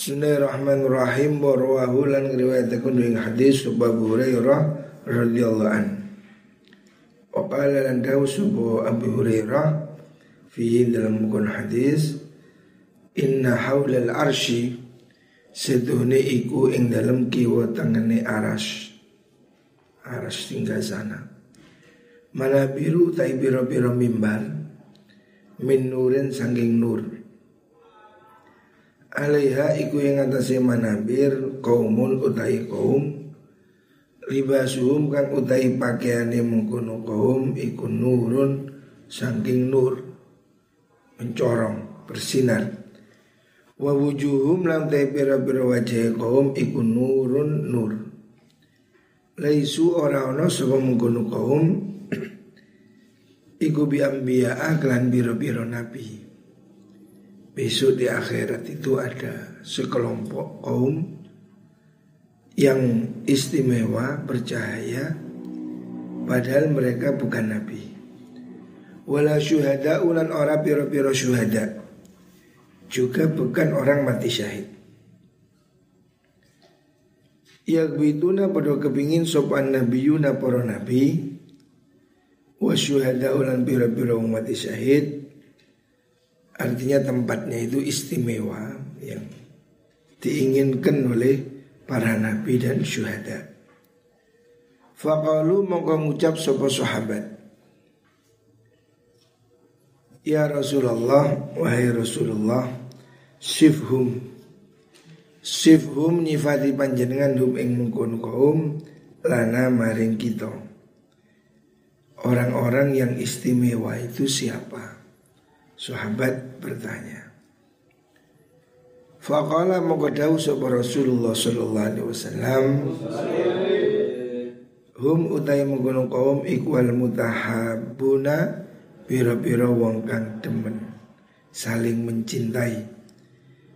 Bismillahirrahmanirrahim. Wa rawahu lan riwayataken ing hadis Abu Hurairah radhiyallahu an. Wa qala lan dawu Abu Hurairah fi dalam buku hadis inna haulal arsy seduhne iku ing dalam kiwa tangane aras. Aras tinggal sana. Mana biru tai biro-biro mimbar min nurin sangking nur alaiha iku yang atase manabir kaumun utai kaum libasuhum kang utai pakaiane mengkono kaum iku nurun saking nur mencorong bersinar. Wa wujuhum lam te pira-pira wajah kaum iku nurun nur. Laisu ora ana sapa kaum iku bi anbiya klan biro-biro nabi besok di akhirat itu ada sekelompok kaum yang istimewa bercahaya padahal mereka bukan nabi. Wala syuhada ulan ora piro-piro syuhada juga bukan orang mati syahid. Yagbituna pada kepingin sopan nabiyuna para nabi wa syuhada ulan piro-piro mati syahid Artinya tempatnya itu istimewa yang diinginkan oleh para nabi dan syuhada. Faqalu mongko ngucap sahabat. Ya Rasulullah, wahai Rasulullah, sifhum sifhum nyifati panjenengan hum ing mungkon kaum lana maring kita. Orang-orang yang istimewa itu siapa? Sahabat bertanya. Faqala mogadau sapa Rasulullah sallallahu alaihi wasallam Hum utai menggunung kaum ikwal mutahabuna Bira-bira wong kang demen Saling mencintai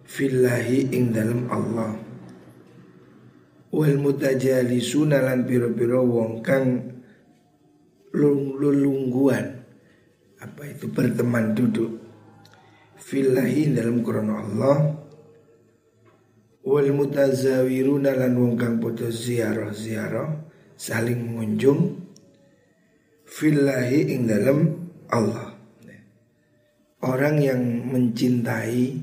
Fillahi ing dalam Allah Wal mutajalisuna lan bira-bira wong kang lulungguan apa itu berteman duduk? Fillahi dalam krono Allah. Wal mutazawiruna lan wong kang padha ziarah ziarah saling mengunjung. Fillahi ing dalam Allah. Orang yang mencintai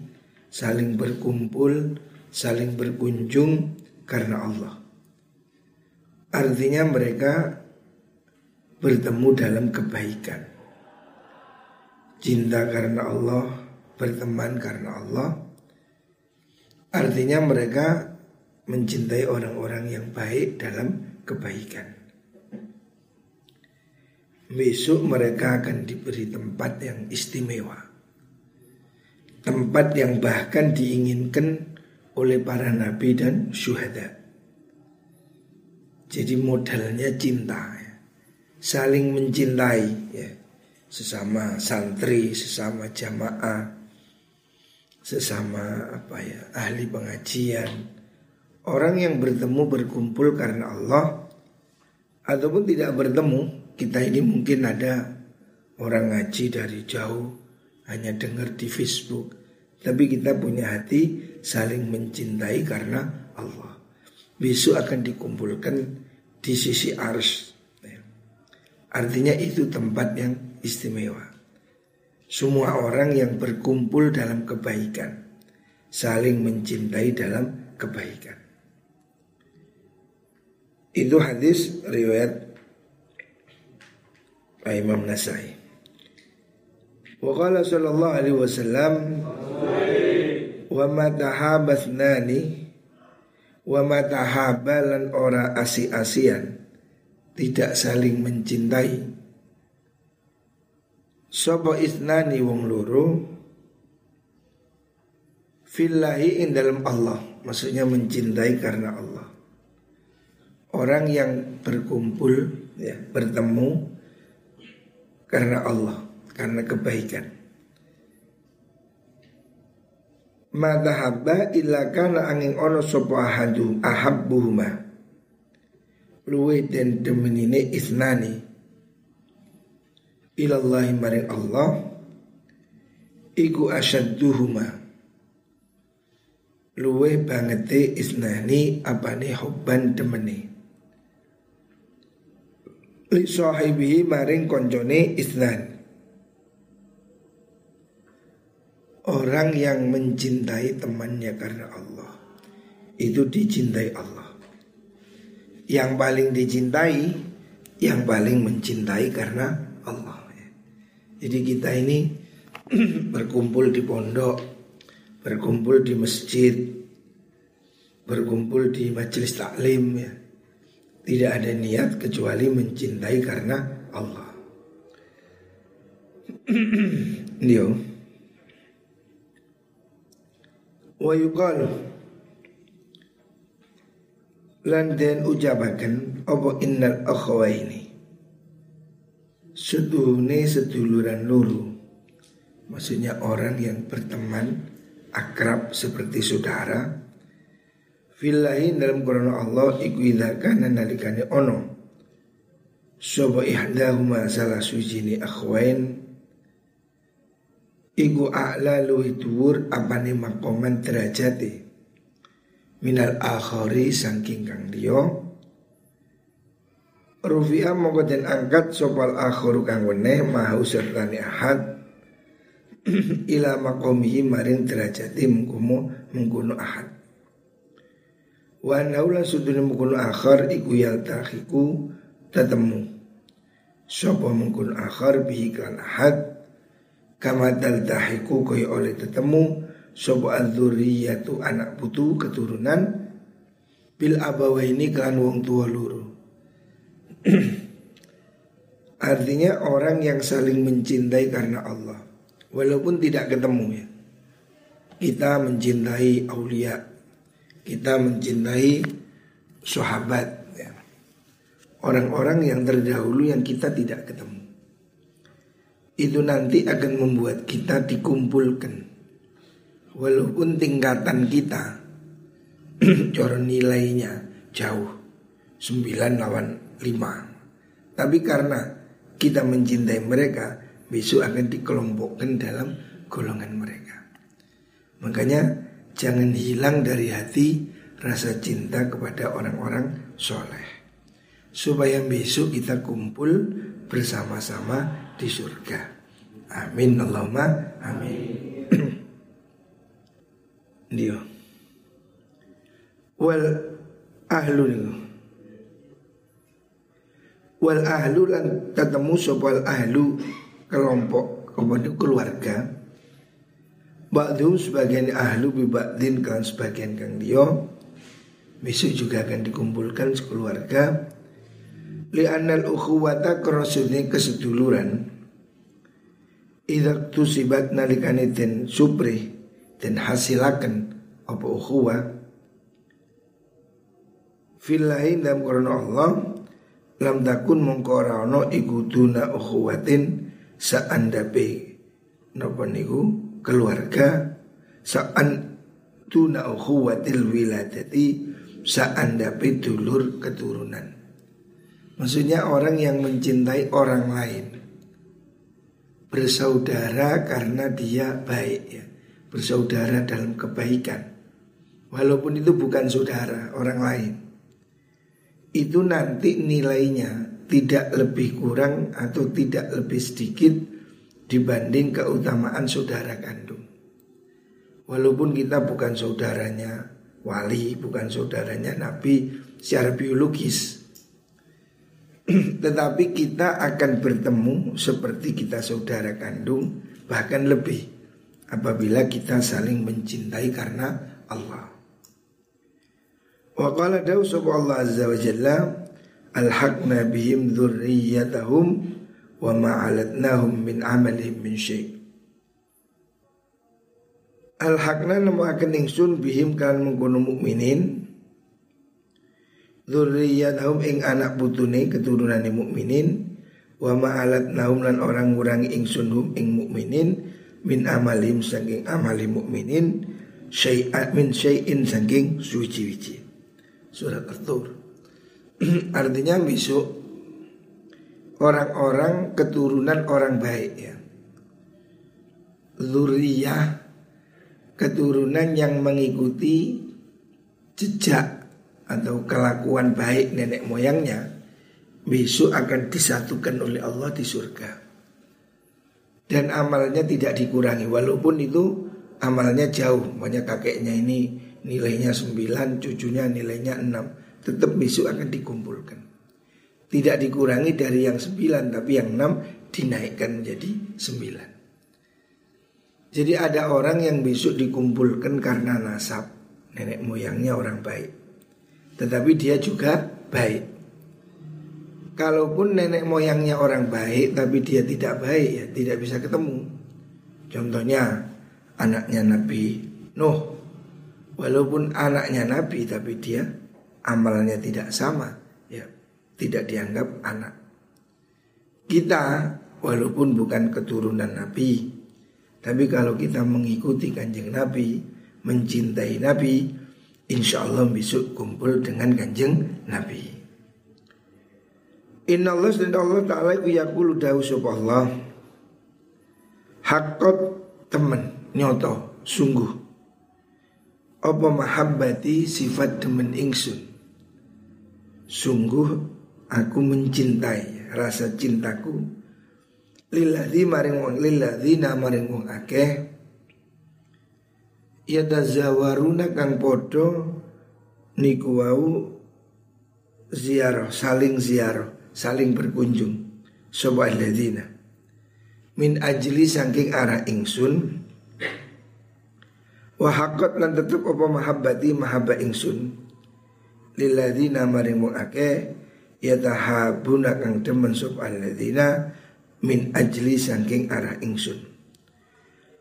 saling berkumpul saling berkunjung karena Allah. Artinya mereka bertemu dalam kebaikan cinta karena Allah, berteman karena Allah. Artinya mereka mencintai orang-orang yang baik dalam kebaikan. Besok mereka akan diberi tempat yang istimewa. Tempat yang bahkan diinginkan oleh para nabi dan syuhada. Jadi modalnya cinta, ya. saling mencintai. Ya sesama santri, sesama jamaah, sesama apa ya ahli pengajian, orang yang bertemu berkumpul karena Allah ataupun tidak bertemu, kita ini mungkin ada orang ngaji dari jauh hanya dengar di Facebook, tapi kita punya hati saling mencintai karena Allah. Besok akan dikumpulkan di sisi ars. Artinya itu tempat yang istimewa. Semua orang yang berkumpul dalam kebaikan, saling mencintai dalam kebaikan. Itu hadis riwayat Imam Nasai. Wa qala sallallahu alaihi wasallam wa ma tahabathnani wa ma tahabalan ora asi-asian tidak saling mencintai Sopo isnani wong loro Fillahi in dalam Allah. Maksudnya mencintai karena Allah. Orang yang berkumpul ya, Bertemu Karena Allah Karena kebaikan. Madahabba illa kana angin ono sopo ahadu ahabbuhuma. Luwe dan demenine isnani ilallahi maring Allah iku asyadduhuma. Luwe bangete isnani apane hubban demene li sahibihi maring koncone isnan. Orang yang mencintai temannya karena Allah. Itu dicintai Allah. Yang paling dicintai Yang paling mencintai karena Allah Jadi kita ini berkumpul di pondok Berkumpul di masjid Berkumpul di majelis taklim ya. Tidak ada niat kecuali mencintai karena Allah. Dio wa yuqalu lan den ucapaken apa innal akhawaini seduhune seduluran luru maksudnya orang yang berteman akrab seperti saudara. Fillahi dalam Quran Allah iku idza kana nalikane ono. Sapa ihdahuma salah sujini akhwain. Iku a'la luwi dhuwur apane makoman derajate. Minal akhari saking kang liya Rufi'a mongko den angkat sopal akhiru kang weneh mahu sertane ahad. Ila makomihi maring derajati mengkumu mengkuno ahad. Wa naula mengkuno akhar iku yaltahiku tetemu. Sopo mengkuno akhar bihi kan ahad. Kama tahiku koi oleh tetemu. Sobo adzuriyatu anak putu keturunan. Bil abawaini kan wong tua luru artinya orang yang saling mencintai karena Allah. Walaupun tidak ketemu ya. Kita mencintai aulia. Kita mencintai sahabat ya. orang-orang yang terdahulu yang kita tidak ketemu. Itu nanti akan membuat kita dikumpulkan. Walaupun tingkatan kita cara nilainya jauh. 9 lawan 5 tapi karena kita mencintai mereka besok akan dikelompokkan dalam golongan mereka makanya jangan hilang dari hati rasa cinta kepada orang-orang soleh supaya besok kita kumpul bersama-sama di surga. Amin Allahumma amin. Dia. Wal ahlu Wal ahlu lan ketemu sopal ahlu kelompok kemudian keluarga. Ba'du sebagian ahlu bibadin kan sebagian kang dia besok juga akan dikumpulkan sekeluarga. Li'annal ukhuwata kerosudnya keseduluran. Idak tusibat nalikani den supri Den hasilakan apa ukhuwa Filahin dalam Quran Allah Lam takun mengkorano iku duna ukhuwatin Sa'andape. Napa niku? Keluarga Sa'an duna ukhuwatil wiladati Sa'andape dulur keturunan. Maksudnya orang yang mencintai orang lain. Bersaudara karena dia baik ya. Bersaudara dalam kebaikan. Walaupun itu bukan saudara orang lain Itu nanti nilainya tidak lebih kurang atau tidak lebih sedikit Dibanding keutamaan saudara kandung. Walaupun kita bukan saudaranya wali, bukan saudaranya nabi secara biologis. Tetapi kita akan bertemu seperti kita saudara kandung Bahkan lebih Apabila kita saling mencintai karena Allah Wa qala dawu Allah azza wa jalla Alhaqna bihim dhurriyatahum Wa ma'alatnahum min amalihim min syait Alhaqna namu akan ingsun bihim kan mengkono mukminin Zurriyatahum ing anak putune keturunan mukminin wa ma'alat naum lan orang ngurangi ing sunhum ing mukminin min amalim saking amali mukminin syai'at min syai'in saking suci-wici. Surat At-Tur. Artinya besok orang-orang keturunan orang baik ya. Zuriyah keturunan yang mengikuti jejak atau kelakuan baik nenek moyangnya besok akan disatukan oleh Allah di surga. Dan amalnya tidak dikurangi walaupun itu amalnya jauh. Banyak kakeknya ini nilainya 9, cucunya nilainya 6, tetap besok akan dikumpulkan. Tidak dikurangi dari yang 9 tapi yang 6 dinaikkan menjadi 9. Jadi ada orang yang besok dikumpulkan karena nasab Nenek moyangnya orang baik Tetapi dia juga baik Kalaupun nenek moyangnya orang baik Tapi dia tidak baik ya tidak bisa ketemu Contohnya anaknya Nabi Nuh. Walaupun anaknya Nabi tapi dia amalnya tidak sama. Ya tidak dianggap anak. Kita walaupun bukan keturunan Nabi tapi kalau kita mengikuti kanjeng Nabi, mencintai Nabi, insya Allah besok kumpul dengan kanjeng Nabi. Inna Allah dan Allah Ta'ala ku yakulu dawu Allah Hakot temen nyoto sungguh. Apa mahabbati sifat demen ingsun? Sungguh aku mencintai rasa cintaku. Lilladzi maring wong lilladzina maring wong akeh. Ya tazawaruna kang podo niku wau ziarah saling ziarah saling berkunjung. Sapa alladzina? Min ajli saking arah ingsun wa haqqat lan tetep apa mahabbati mahabba ingsun. Lilladzina maring wong akeh yatahabuna kang demen sapa alladzina min ajli saking arah ingsun.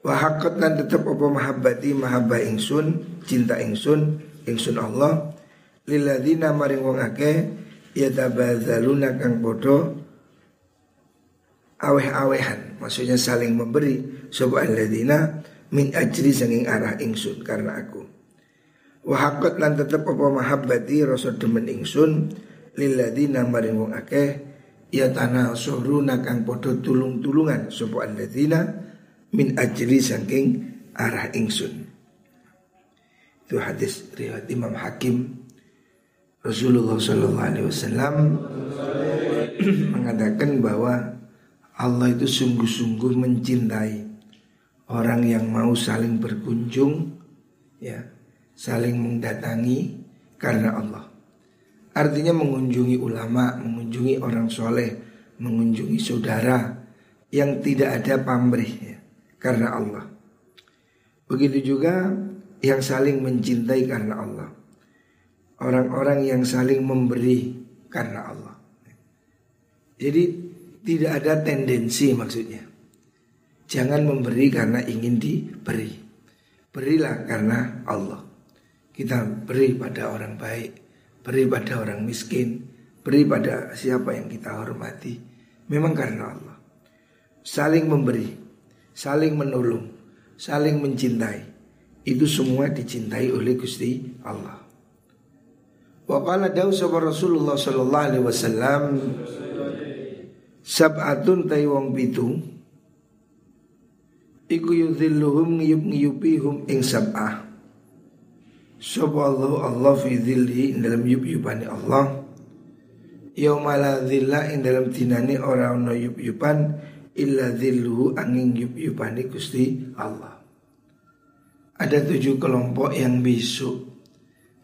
Wa haqqat lan tetep apa mahabbati mahabba ingsun cinta ingsun ingsun Allah. Lilladzina maring wong akeh yatabadzaluna kang padha aweh-awehan. Maksudnya saling memberi sapa alladzina min ajli saking arah ingsun karena aku wa haqqat lan tetep apa mahabbati rasa demen ingsun lilladzina maring wong akeh ya tanah suruna kang podo tulung-tulungan sopo alladzina min ajli saking arah ingsun. Itu hadis riwayat Imam Hakim Rasulullah Shallallahu Alaihi Wasallam mengatakan bahwa Allah itu sungguh-sungguh mencintai orang yang mau saling berkunjung, ya, saling mendatangi karena Allah. Artinya mengunjungi ulama, mengunjungi orang soleh, mengunjungi saudara yang tidak ada pamrih ya, karena Allah. Begitu juga yang saling mencintai karena Allah. Orang-orang yang saling memberi karena Allah. Jadi tidak ada tendensi maksudnya. Jangan memberi karena ingin diberi. Berilah karena Allah. Kita beri pada orang baik, beri pada orang miskin, beri pada siapa yang kita hormati. Memang karena Allah. Saling memberi, saling menolong, saling mencintai. Itu semua dicintai oleh Gusti Allah. Wa qala dawu Rasulullah sallallahu alaihi wasallam sab'atun tay wong pitu iku yudhilluhum ngiyup-ngiyupihum ing sab'ah. Sapa Allah Allah fi dhilli dalam yub-yubani Allah. Yaumala dhilla ing dalam dinani orang no yub-yuban Illa dhilluhu angin yub-yubani Gusti Allah. Ada tujuh kelompok yang besok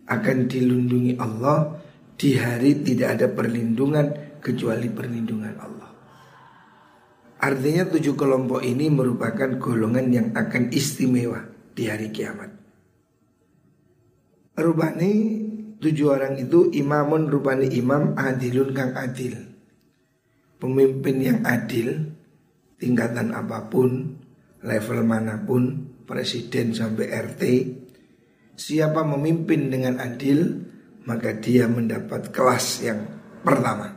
Akan dilindungi Allah Di hari tidak ada perlindungan Kecuali perlindungan Allah Artinya tujuh kelompok ini merupakan golongan yang akan istimewa di hari kiamat. Rubani tujuh orang itu imamun rupani imam adilun kang adil. Pemimpin yang adil tingkatan apa pun level mana pun presiden sampai RT Siapa memimpin dengan adil maka dia mendapat kelas yang pertama.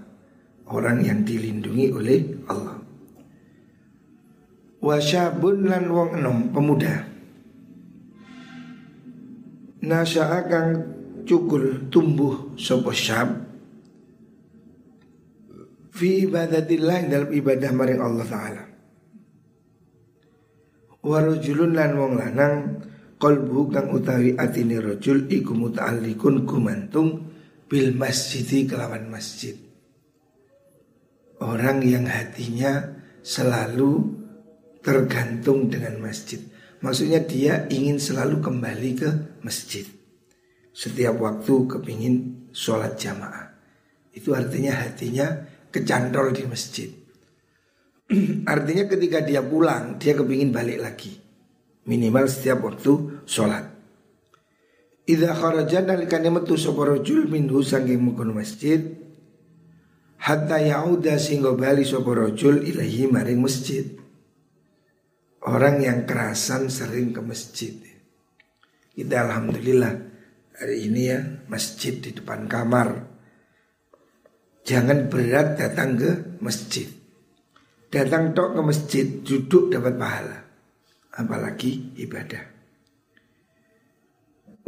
Orang yang dilindungi oleh Allah Wasyabun lan wong enom pemuda. Nasya'a kang cukul tumbuh sapa syab. Fi ibadatillah dalam ibadah maring Allah taala. Warujulun lan wong lanang qalbu kang utawi atine rajul iku muta'alliqun gumantung bil masjidi kelawan masjid. Orang yang hatinya selalu tergantung dengan masjid. Maksudnya dia ingin selalu kembali ke masjid. Setiap waktu kepingin sholat jamaah. Itu artinya hatinya kecantol di masjid. artinya ketika dia pulang, dia kepingin balik lagi. Minimal setiap waktu sholat. Idza kharaja nalikane metu sapa rajul minhu sanging mungkon masjid hatta yauda singgo bali sapa ilahi maring masjid. Orang yang kerasan sering ke masjid. Kita alhamdulillah hari ini ya masjid di depan kamar. Jangan berat datang ke masjid. Datang tok ke masjid, duduk dapat pahala. Apalagi ibadah.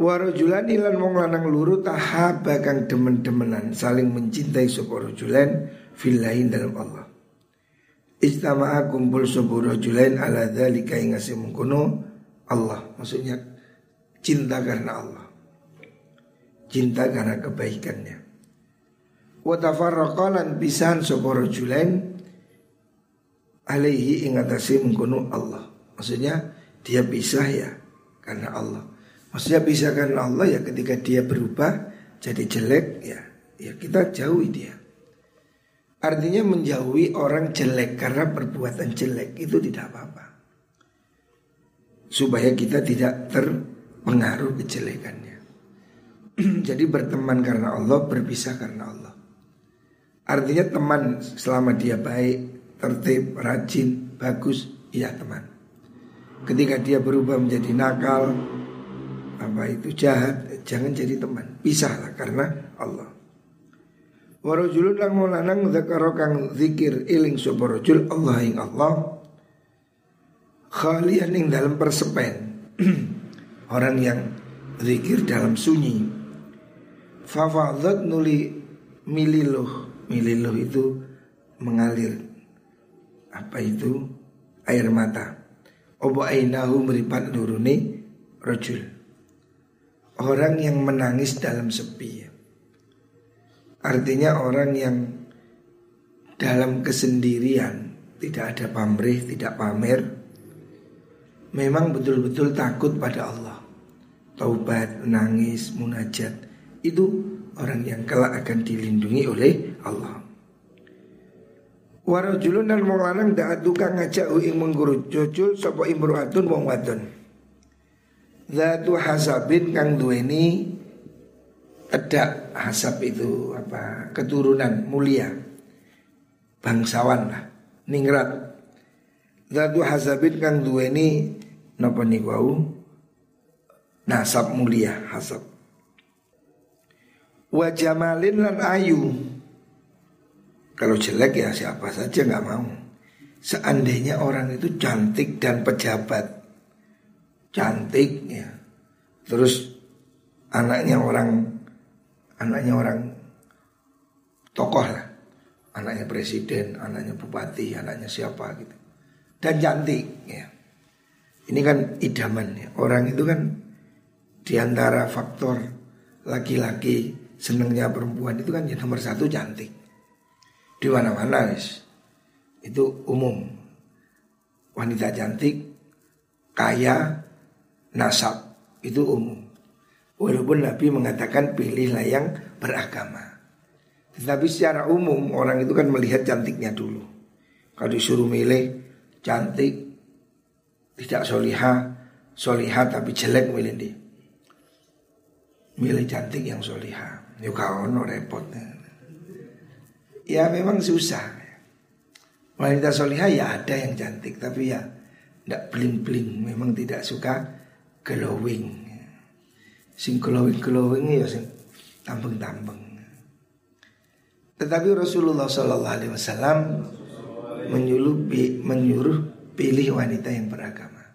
Warajulan ilan wong lanang luru tahaba kang demen-demenan saling mencintai sapa rajulan fillahin dalam Allah. Ijtama'a kumpul sapa rajulan ala dzalika ing mengkono Allah. Maksudnya cinta karena Allah. Cinta karena kebaikannya. Wa tafarraqa lan pisahan sapa rajulan alaihi ing atase mengkono Allah. Maksudnya dia pisah ya karena Allah. Maksudnya pisah karena Allah ya ketika dia berubah jadi jelek ya ya kita jauhi dia. Artinya menjauhi orang jelek karena perbuatan jelek itu tidak apa-apa. Supaya kita tidak terpengaruh kejelekannya. Jadi berteman karena Allah, berpisah karena Allah. Artinya teman selama dia baik, tertib, rajin, bagus, iya teman. Ketika dia berubah menjadi nakal, apa itu jahat, jangan jadi teman. Pisahlah karena Allah. Warajulun lang lanang zakaro kang zikir iling sapa rajul Allah ing Allah khalian ing dalam persepen. Orang yang zikir dalam sunyi. Fafadat nuli mililuh. Mililuh itu mengalir apa itu air mata. Obo ainahu meripat nuruni rojul. Orang yang menangis dalam sepi. Artinya orang yang dalam kesendirian, tidak ada pamrih, tidak pamer, memang betul-betul takut pada Allah. Taubat, menangis, munajat, itu orang yang kelak akan dilindungi oleh Allah. Warajulun dan wong lanang da'at duka ngajak ing menggurut jujul sapa imru'atun wong wadon. Zatu hasabin kang duweni ada hasab itu apa keturunan mulia bangsawan lah ningrat. Zatu hasabin kang duweni napa niku nasab mulia hasab. Wa jamalin lan ayu. Kalau jelek ya siapa saja nggak mau. Seandainya orang itu cantik dan pejabat, cantik ya, terus anaknya orang, anaknya orang tokoh lah, anaknya presiden, anaknya bupati, anaknya siapa gitu, dan cantik ya. Ini kan idaman ya. Orang itu kan di antara faktor laki-laki senengnya perempuan itu kan yang nomor satu cantik di mana-mana guys. Itu umum. Wanita cantik, kaya, nasab itu umum. Walaupun Nabi mengatakan pilihlah yang beragama. Tetapi secara umum orang itu kan melihat cantiknya dulu. Kalau disuruh milih cantik, tidak soliha, soliha tapi jelek milih dia. Milih cantik yang soliha. Yuk kau repotnya ya memang susah. Wanita solihah ya ada yang cantik tapi ya tidak bling-bling, memang tidak suka glowing. Sing glowing-glowing ya sing tampeng-tampeng. Tetapi Rasulullah Shallallahu Alaihi Wasallam menyuruh, menyuruh pilih wanita yang beragama.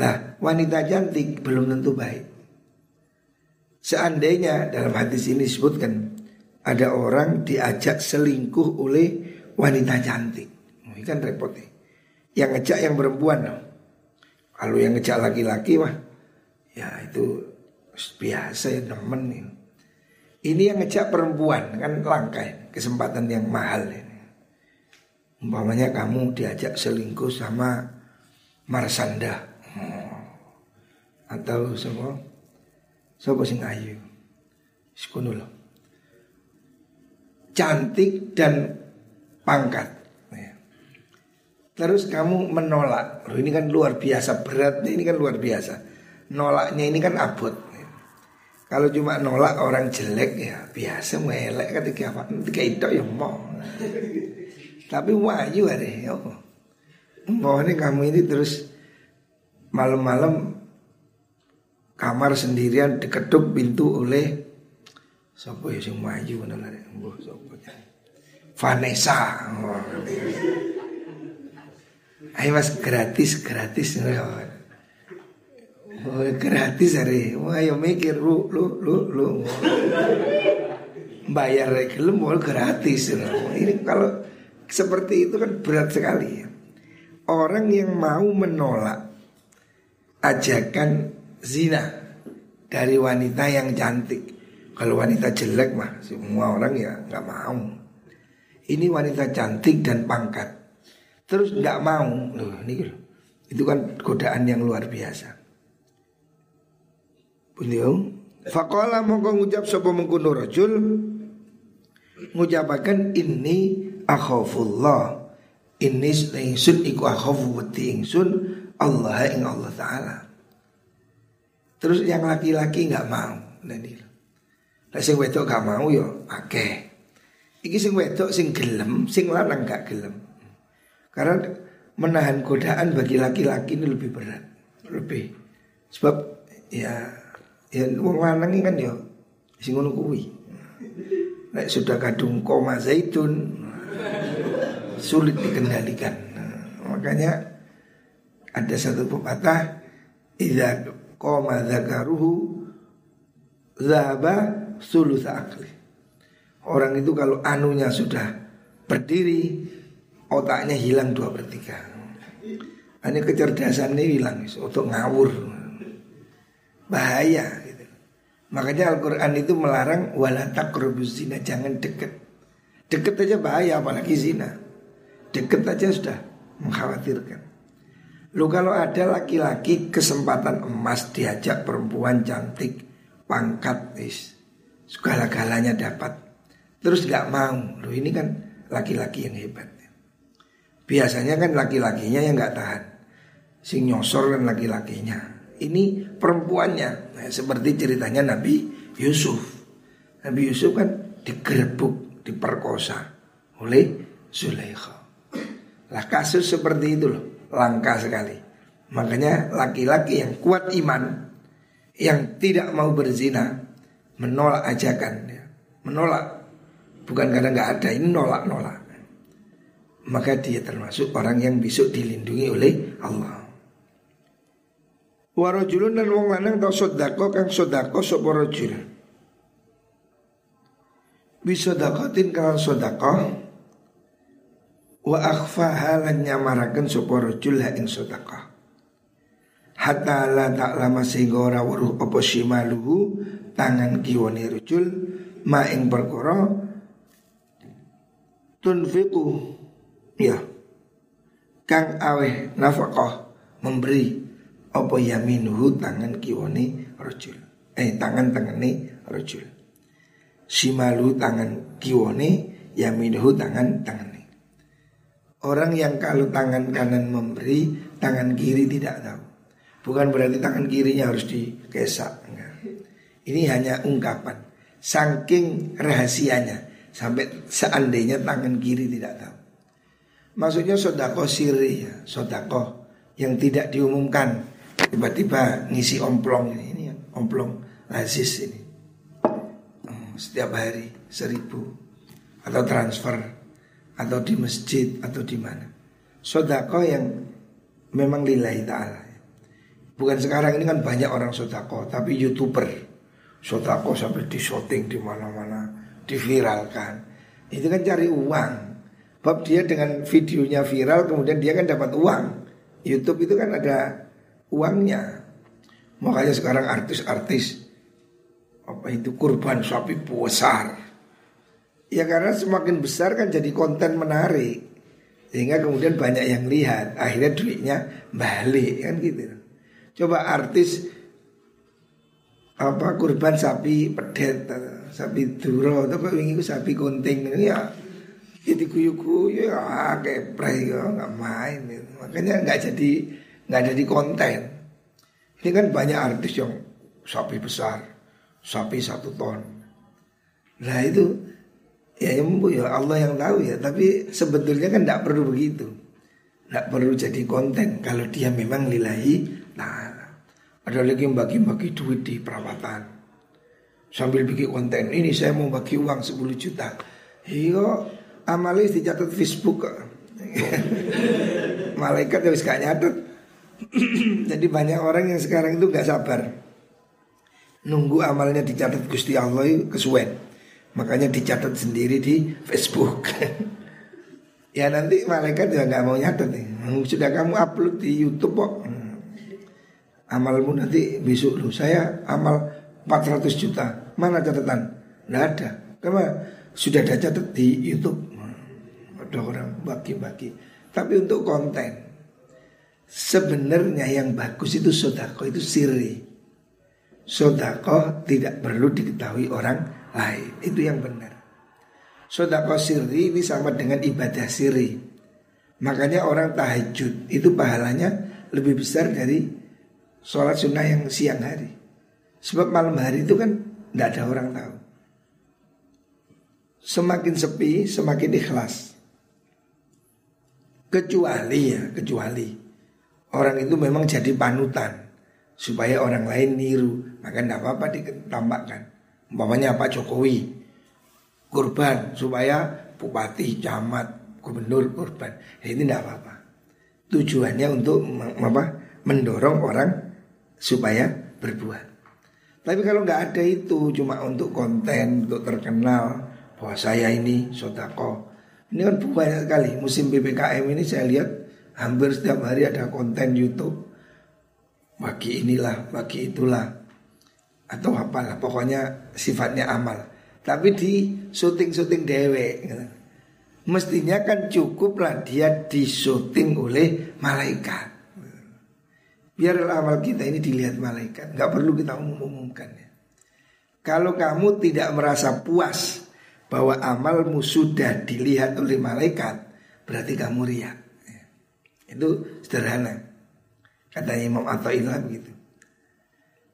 Nah, wanita cantik belum tentu baik. Seandainya dalam hadis ini disebutkan ada orang diajak selingkuh oleh wanita cantik. Ini kan repotnya. Yang ngejak yang perempuan. Kalau yang ngejak laki-laki mah ya itu biasa ya temen ini. Ini yang ngejak perempuan kan langka kesempatan yang mahal ini. Umpamanya kamu diajak selingkuh sama Marsanda hmm. atau semua siapa sing ayu, sekono Cantik dan pangkat Terus kamu menolak. Loh, ini kan luar biasa beratnya ini kan luar biasa. Nolaknya ini kan abot. Kalau cuma nolak orang jelek ya biasa melek ketika apa ketika itu ya mau. Tapi wahyu ada ya. Mau ini kamu ini terus malam-malam kamar sendirian diketuk pintu oleh siapa ya sing maju bener Mbah sapa Vanessa. Oh. Ayo mas gratis gratis Oh, gratis hari. Wah, ayo mikir lu lu lu lu. Bayar gelem mau gratis. Ini kalau seperti itu kan berat sekali ya. Orang yang mau menolak ajakan zina dari wanita yang cantik. Kalau wanita jelek mah semua orang ya nggak mau. Ini wanita cantik dan pangkat terus nggak mau loh ini itu kan godaan yang luar biasa beliau fakola mongko ngucap sapa mengkono rajul ngucapaken ini akhafullah ini ingsun iku akhafu wedi ingsun Allah ing Allah taala terus yang laki-laki nggak mau nanti Lah sing wedok gak mau yo akeh. Iki sing wedok sing gelem, sing lanang gak gelem. Karena menahan godaan bagi laki-laki ini lebih berat, lebih sebab ya ya wong lanang kan ya sing ngono kuwi. Nek sudah kadung koma zaitun sulit dikendalikan. Nah, makanya ada satu pepatah idza koma zakaruhu zaba sulus akli. Orang itu kalau anunya sudah berdiri otaknya hilang dua per tiga. Ini kecerdasan ini hilang, untuk ngawur, bahaya. Gitu. Makanya Al-Quran itu melarang walatak zina, jangan deket. Deket aja bahaya, apalagi zina. Deket aja sudah mengkhawatirkan. Lu kalau ada laki-laki kesempatan emas diajak perempuan cantik, pangkat, is, segala-galanya dapat. Terus nggak mau, lu ini kan laki-laki yang hebat. Biasanya kan laki-lakinya yang nggak tahan. Sing nyosor kan laki-lakinya. Ini perempuannya. Nah, seperti ceritanya Nabi Yusuf. Nabi Yusuf kan digerebek, diperkosa oleh Zulaikha. Lah kasus seperti itu loh, langka sekali. Makanya laki-laki yang kuat iman, yang tidak mau berzina, menolak ajakan, ya. menolak. Bukan karena nggak ada, ini nolak-nolak maka dia termasuk orang yang besok dilindungi oleh Allah. Warajulun dan wong lanang tau sodako kang sodako sapa rajul. Bisodakotin kang sodako wa akhfa halan nyamaraken sapa rajul ha ing sodako. Hatta la lama sehingga ora weruh apa simaluhu tangan kiwane rajul ma ing perkara tunfiqu ya kang aweh nafkah memberi apa yaminuhu tangan kiwane rojul? Eh tangan tangane rojul. Simalu tangan kiwane yaminuhu tangan tangane orang yang kalau tangan kanan memberi tangan kiri tidak tahu. Bukan berarti tangan kirinya harus dikesak enggak. Ini hanya ungkapan. Saking rahasianya sampai seandainya tangan kiri tidak tahu. Maksudnya sodako siri ya Sodako yang tidak diumumkan Tiba-tiba ngisi omplong ini Ini omplong lazis ini. Oh, Setiap hari seribu Atau transfer Atau di masjid Atau di mana. Sodako yang memang lillahi ta'ala. Bukan sekarang ini kan banyak orang sodako Tapi youtuber. Sodako sampai di shooting di mana-mana Diviralkan. Itu kan cari uang. Bab dia dengan videonya viral kemudian dia kan dapat uang. YouTube itu kan ada uangnya. Makanya sekarang artis-artis apa itu kurban sapi besar. Ya karena semakin besar kan jadi konten menarik. Sehingga kemudian banyak yang lihat, akhirnya duitnya balik kan gitu. Coba artis apa kurban sapi pedet, sapi duro, tapi ini sapi kunting ya jadi kuyu-kuyu ya keprek ya nggak main gitu. makanya nggak jadi nggak jadi konten. Ini kan banyak artis yang sapi besar sapi satu ton. Nah itu ya ya, ya Allah yang tahu ya. Tapi sebetulnya kan nggak perlu begitu. Nggak perlu jadi konten kalau dia memang lillahi nah ada lagi yang bagi-bagi duit di perawatan. Sambil bikin konten ini saya mau bagi uang 10 juta. Iya amalis dicatat Facebook. Malaikat harus gak nyatet. Jadi banyak orang yang sekarang itu gak sabar. Nunggu amalnya dicatat Gusti Allah kesuwen. Makanya dicatat sendiri di Facebook. ya nanti malaikat juga nggak mau nyatet nih. Sudah kamu upload di YouTube kok. Hmm. Amalmu nanti besok lu. Saya amal 400 juta. Mana catatan? Nggak ada. Karena sudah ada catat di YouTube ada orang bagi-bagi. Tapi untuk konten sebenarnya yang bagus itu sodako itu siri. Sodako tidak perlu diketahui orang lain. Itu yang benar. Sodako siri ini sama dengan ibadah siri. Makanya orang tahajud itu pahalanya lebih besar dari sholat sunnah yang siang hari. Sebab malam hari itu kan tidak ada orang tahu. Semakin sepi, semakin ikhlas. Kecuali ya, kecuali orang itu memang jadi panutan supaya orang lain niru, maka tidak apa-apa ditambahkan. Umpamanya Pak Jokowi kurban supaya bupati, camat, gubernur kurban. Ya, ini tidak apa-apa. Tujuannya untuk apa? Mendorong orang supaya berbuat. Tapi kalau nggak ada itu cuma untuk konten, untuk terkenal bahwa saya ini sodako, ini kan banyak sekali musim PPKM ini saya lihat hampir setiap hari ada konten YouTube bagi inilah, bagi itulah atau apalah pokoknya sifatnya amal. Tapi di syuting-syuting dewe gitu. Mestinya kan cukuplah dia disyuting oleh malaikat. Biar amal kita ini dilihat malaikat, nggak perlu kita umum-umumkan ya. Kalau kamu tidak merasa puas bahwa amalmu sudah dilihat oleh malaikat, berarti kamu riak. Itu sederhana. Kata Imam Atta'illah begitu.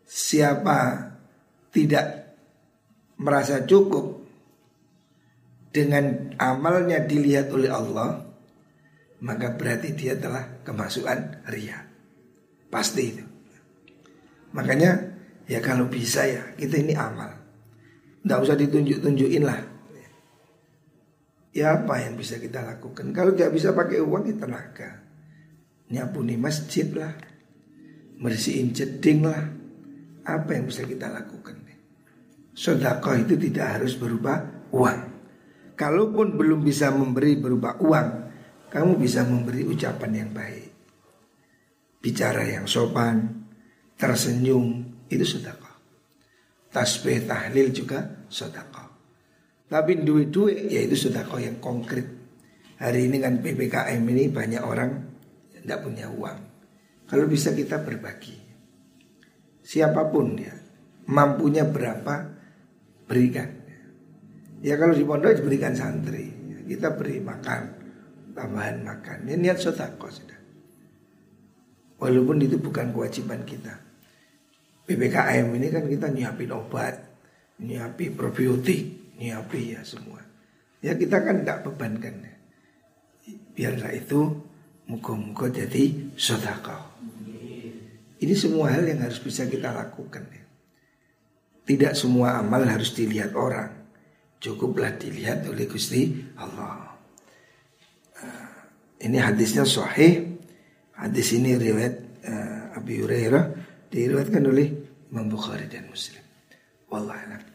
Siapa tidak merasa cukup dengan amalnya dilihat oleh Allah, maka berarti dia telah kemasukan ria. Pasti itu. Makanya ya kalau bisa ya kita ini amal. Tidak usah ditunjuk-tunjukin lah Ya apa yang bisa kita lakukan Kalau tidak bisa pakai uang ya tenaga Nyapuni masjid lah. Bersihin jeding lah. Apa yang bisa kita lakukan? Sodakoh itu tidak harus berupa uang. Kalaupun belum bisa memberi berupa uang Kamu bisa memberi ucapan yang baik. Bicara yang sopan Tersenyum Itu sodakoh Tasbih tahlil juga sodakoh tapi duit-duit ya itu sudah kau yang konkret. Hari ini kan PPKM ini banyak orang tidak punya uang. Kalau bisa kita berbagi. Siapa pun ya, mampunya berapa berikan. Ya kalau di pondok berikan santri, kita beri makan, tambahan makan. Ini niat sotako sudah. Walaupun itu bukan kewajiban kita. PPKM ini kan kita nyiapin obat, nyiapin probiotik, nyiapi ya semua. Ya kita kan tidak bebankan ya. Biarlah itu muka-muka jadi sodako. Ini semua hal yang harus bisa kita lakukan ya. Tidak semua amal harus dilihat orang. Cukuplah dilihat oleh Gusti Allah. Uh, ini hadisnya sahih. Hadis ini riwayat uh, Abi Hurairah diriwayatkan oleh Imam Bukhari dan Muslim. Wallahualam.